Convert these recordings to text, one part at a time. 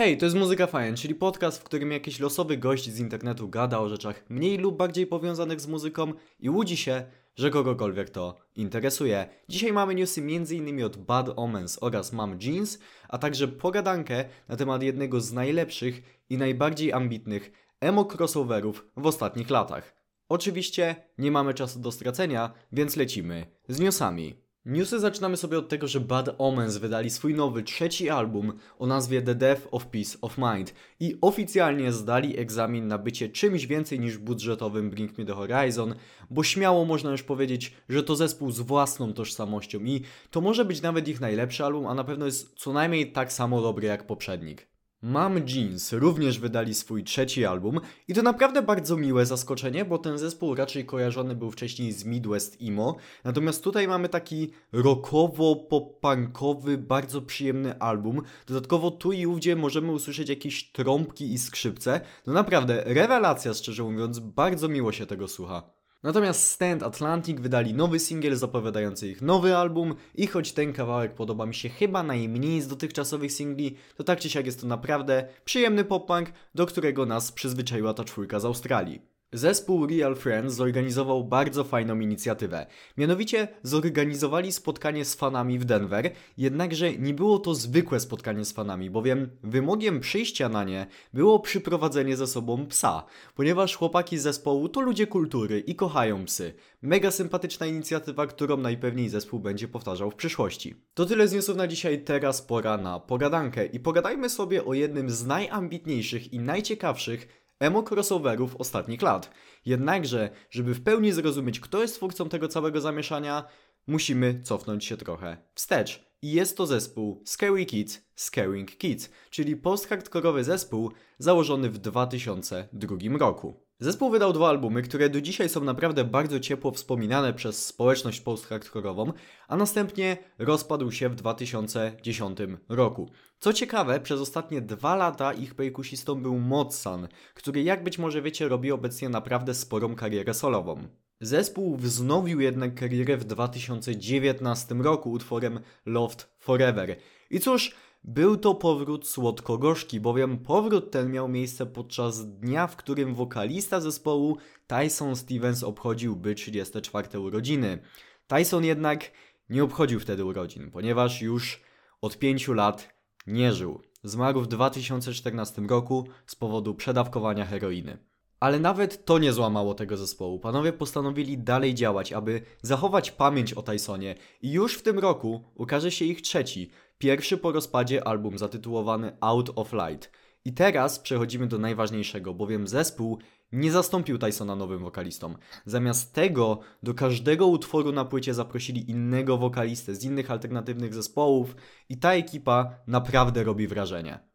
Hej, to jest Muzyka Fajna, czyli podcast, w którym jakiś losowy gość z internetu gada o rzeczach mniej lub bardziej powiązanych z muzyką i łudzi się, że kogokolwiek to interesuje. Dzisiaj mamy newsy m.in. od Bad Omens oraz Mam Jeans, a także pogadankę na temat jednego z najlepszych i najbardziej ambitnych emo crossoverów w ostatnich latach. Oczywiście nie mamy czasu do stracenia, więc lecimy z newsami. Newsy zaczynamy sobie od tego, że Bad Omens wydali swój nowy trzeci album o nazwie The Death of Peace of Mind i oficjalnie zdali egzamin na bycie czymś więcej niż budżetowym Bring Me The Horizon, bo śmiało można już powiedzieć, że to zespół z własną tożsamością i to może być nawet ich najlepszy album, a na pewno jest co najmniej tak samo dobry jak poprzednik. Mam Jeans również wydali swój trzeci album i to naprawdę bardzo miłe zaskoczenie, bo ten zespół raczej kojarzony był wcześniej z Midwest Emo, natomiast tutaj mamy taki rockowo-pop-punkowy, bardzo przyjemny album. Dodatkowo tu i ówdzie możemy usłyszeć jakieś trąbki i skrzypce. No naprawdę, rewelacja szczerze mówiąc, bardzo miło się tego słucha. Natomiast Stand Atlantic wydali nowy singiel zapowiadający ich nowy album i choć ten kawałek podoba mi się chyba najmniej z dotychczasowych singli, to tak czy siak jest to naprawdę przyjemny pop-punk, do którego nas przyzwyczaiła ta czwórka z Australii. Zespół Real Friends zorganizował bardzo fajną inicjatywę. Mianowicie zorganizowali spotkanie z fanami w Denver, jednakże nie było to zwykłe spotkanie z fanami, bowiem wymogiem przyjścia na nie było przyprowadzenie ze sobą psa, ponieważ chłopaki z zespołu to ludzie kultury i kochają psy. Mega sympatyczna inicjatywa, którą najpewniej zespół będzie powtarzał w przyszłości. To tyle z newsów na dzisiaj, teraz pora na pogadankę i pogadajmy sobie o jednym z najambitniejszych i najciekawszych emo crossoverów ostatnich lat. Jednakże, żeby w pełni zrozumieć, kto jest twórcą tego całego zamieszania, musimy cofnąć się trochę wstecz. I jest to zespół Scary Kids Scaring Kids, czyli post-hardkorowy zespół założony w 2002 roku. Zespół wydał dwa albumy, które do dzisiaj są naprawdę bardzo ciepło wspominane przez społeczność post-hardkorową, a następnie rozpadł się w 2010 roku. Co ciekawe, przez ostatnie dwa lata ich perkusistą był Motsan, który jak być może wiecie robi obecnie naprawdę sporą karierę solową. Zespół wznowił jednak karierę w 2019 roku utworem Loved Forever. I cóż, był to powrót słodko-gorzki, bowiem powrót ten miał miejsce podczas dnia, w którym wokalista zespołu Tyson Stevens obchodziłby 34 urodziny. Tyson jednak nie obchodził wtedy urodzin, ponieważ już od 5 lat nie żył. Zmarł w 2014 roku z powodu przedawkowania heroiny. Ale nawet to nie złamało tego zespołu. Panowie postanowili dalej działać, aby zachować pamięć o Tysonie i już w tym roku ukaże się ich trzeci, pierwszy po rozpadzie album zatytułowany Out of Light. I teraz przechodzimy do najważniejszego, bowiem zespół nie zastąpił Tysona nowym wokalistą. Zamiast tego do każdego utworu na płycie zaprosili innego wokalistę z innych alternatywnych zespołów i ta ekipa naprawdę robi wrażenie.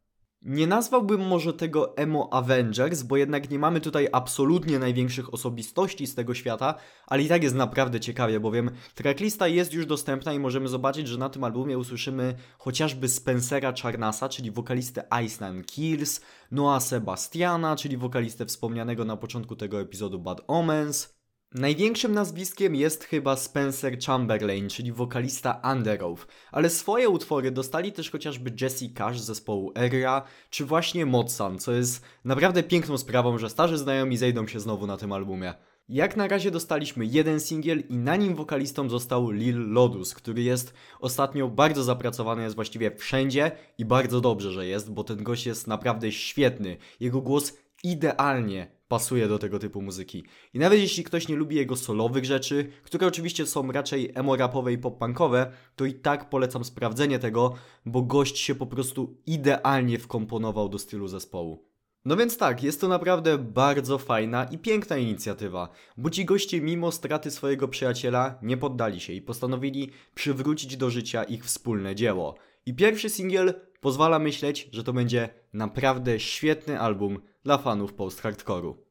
Nie nazwałbym może tego emo Avengers, bo jednak nie mamy tutaj absolutnie największych osobistości z tego świata, ale i tak jest naprawdę ciekawie, bowiem tracklista jest już dostępna i możemy zobaczyć, że na tym albumie usłyszymy chociażby Spencera Charnasa, czyli wokalistę Iceland Kills, Noah Sebastiana, czyli wokalistę wspomnianego na początku tego epizodu Bad Omens, Największym nazwiskiem jest chyba Spencer Chamberlain, czyli wokalista Underoath, ale swoje utwory dostali też chociażby Jesse Cash z zespołu Era, czy właśnie Motsan, co jest naprawdę piękną sprawą, że starzy znajomi zejdą się znowu na tym albumie. Jak na razie dostaliśmy jeden singiel i na nim wokalistą został Lil Lodus, który jest ostatnio bardzo zapracowany, jest właściwie wszędzie i bardzo dobrze, że jest, bo ten gość jest naprawdę świetny. Jego głos idealnie pasuje do tego typu muzyki. I nawet jeśli ktoś nie lubi jego solowych rzeczy, które oczywiście są raczej emo-rapowe i pop-punkowe, to i tak polecam sprawdzenie tego, bo gość się po prostu idealnie wkomponował do stylu zespołu. No więc tak, jest to naprawdę bardzo fajna i piękna inicjatywa, bo ci goście mimo straty swojego przyjaciela nie poddali się i postanowili przywrócić do życia ich wspólne dzieło. I pierwszy singiel pozwala myśleć, że to będzie naprawdę świetny album dla fanów post-hardcore'u.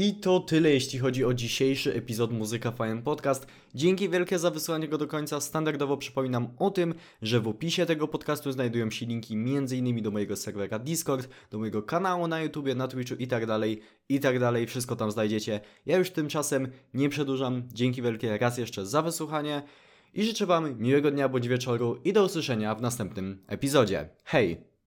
I to tyle, jeśli chodzi o dzisiejszy epizod Muzyka Fajn Podcast. Dzięki wielkie za wysłanie go do końca. Standardowo przypominam o tym, że w opisie tego podcastu znajdują się linki m.in. do mojego serwera Discord, do mojego kanału na YouTubie, na Twitchu i tak dalej, i tak. Wszystko tam znajdziecie. Ja już tymczasem nie przedłużam. Dzięki wielkie raz jeszcze za wysłuchanie i życzę Wam miłego dnia bądź wieczoru i do usłyszenia w następnym epizodzie. Hej!